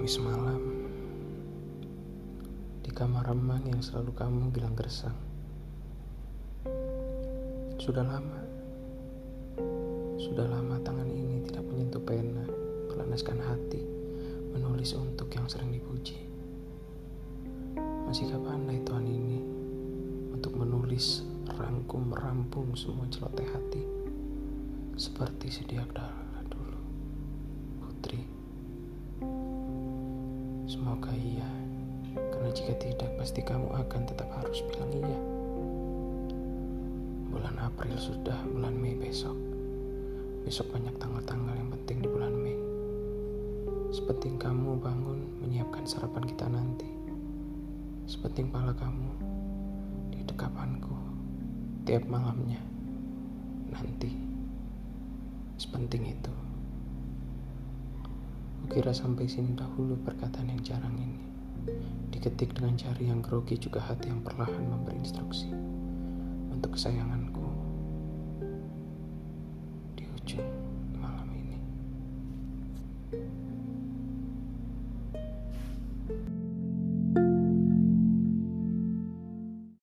Kamis malam Di kamar remang yang selalu kamu bilang gersang. Sudah lama. Sudah lama tangan ini tidak menyentuh pena Melanaskan hati Menulis untuk yang sering dipuji. Masihkah pandai Tuhan ini Untuk menulis Rangkum merampung semua celoteh hati? Seperti sedia kala dulu Putri Semoga iya, karena jika tidak pasti kamu akan tetap harus bilang iya. Bulan April sudah, bulan Mei besok. Besok banyak tanggal-tanggal yang penting di bulan Mei. Sepenting kamu bangun menyiapkan sarapan kita nanti. Sepenting pala kamu di dekapanku tiap malamnya nanti. Sepenting itu. Kukira sampai sini dahulu perkataan yang jarang ini. Diketik dengan jari yang grogi juga hati yang perlahan memberi instruksi untuk kesayanganku di ujung malam ini.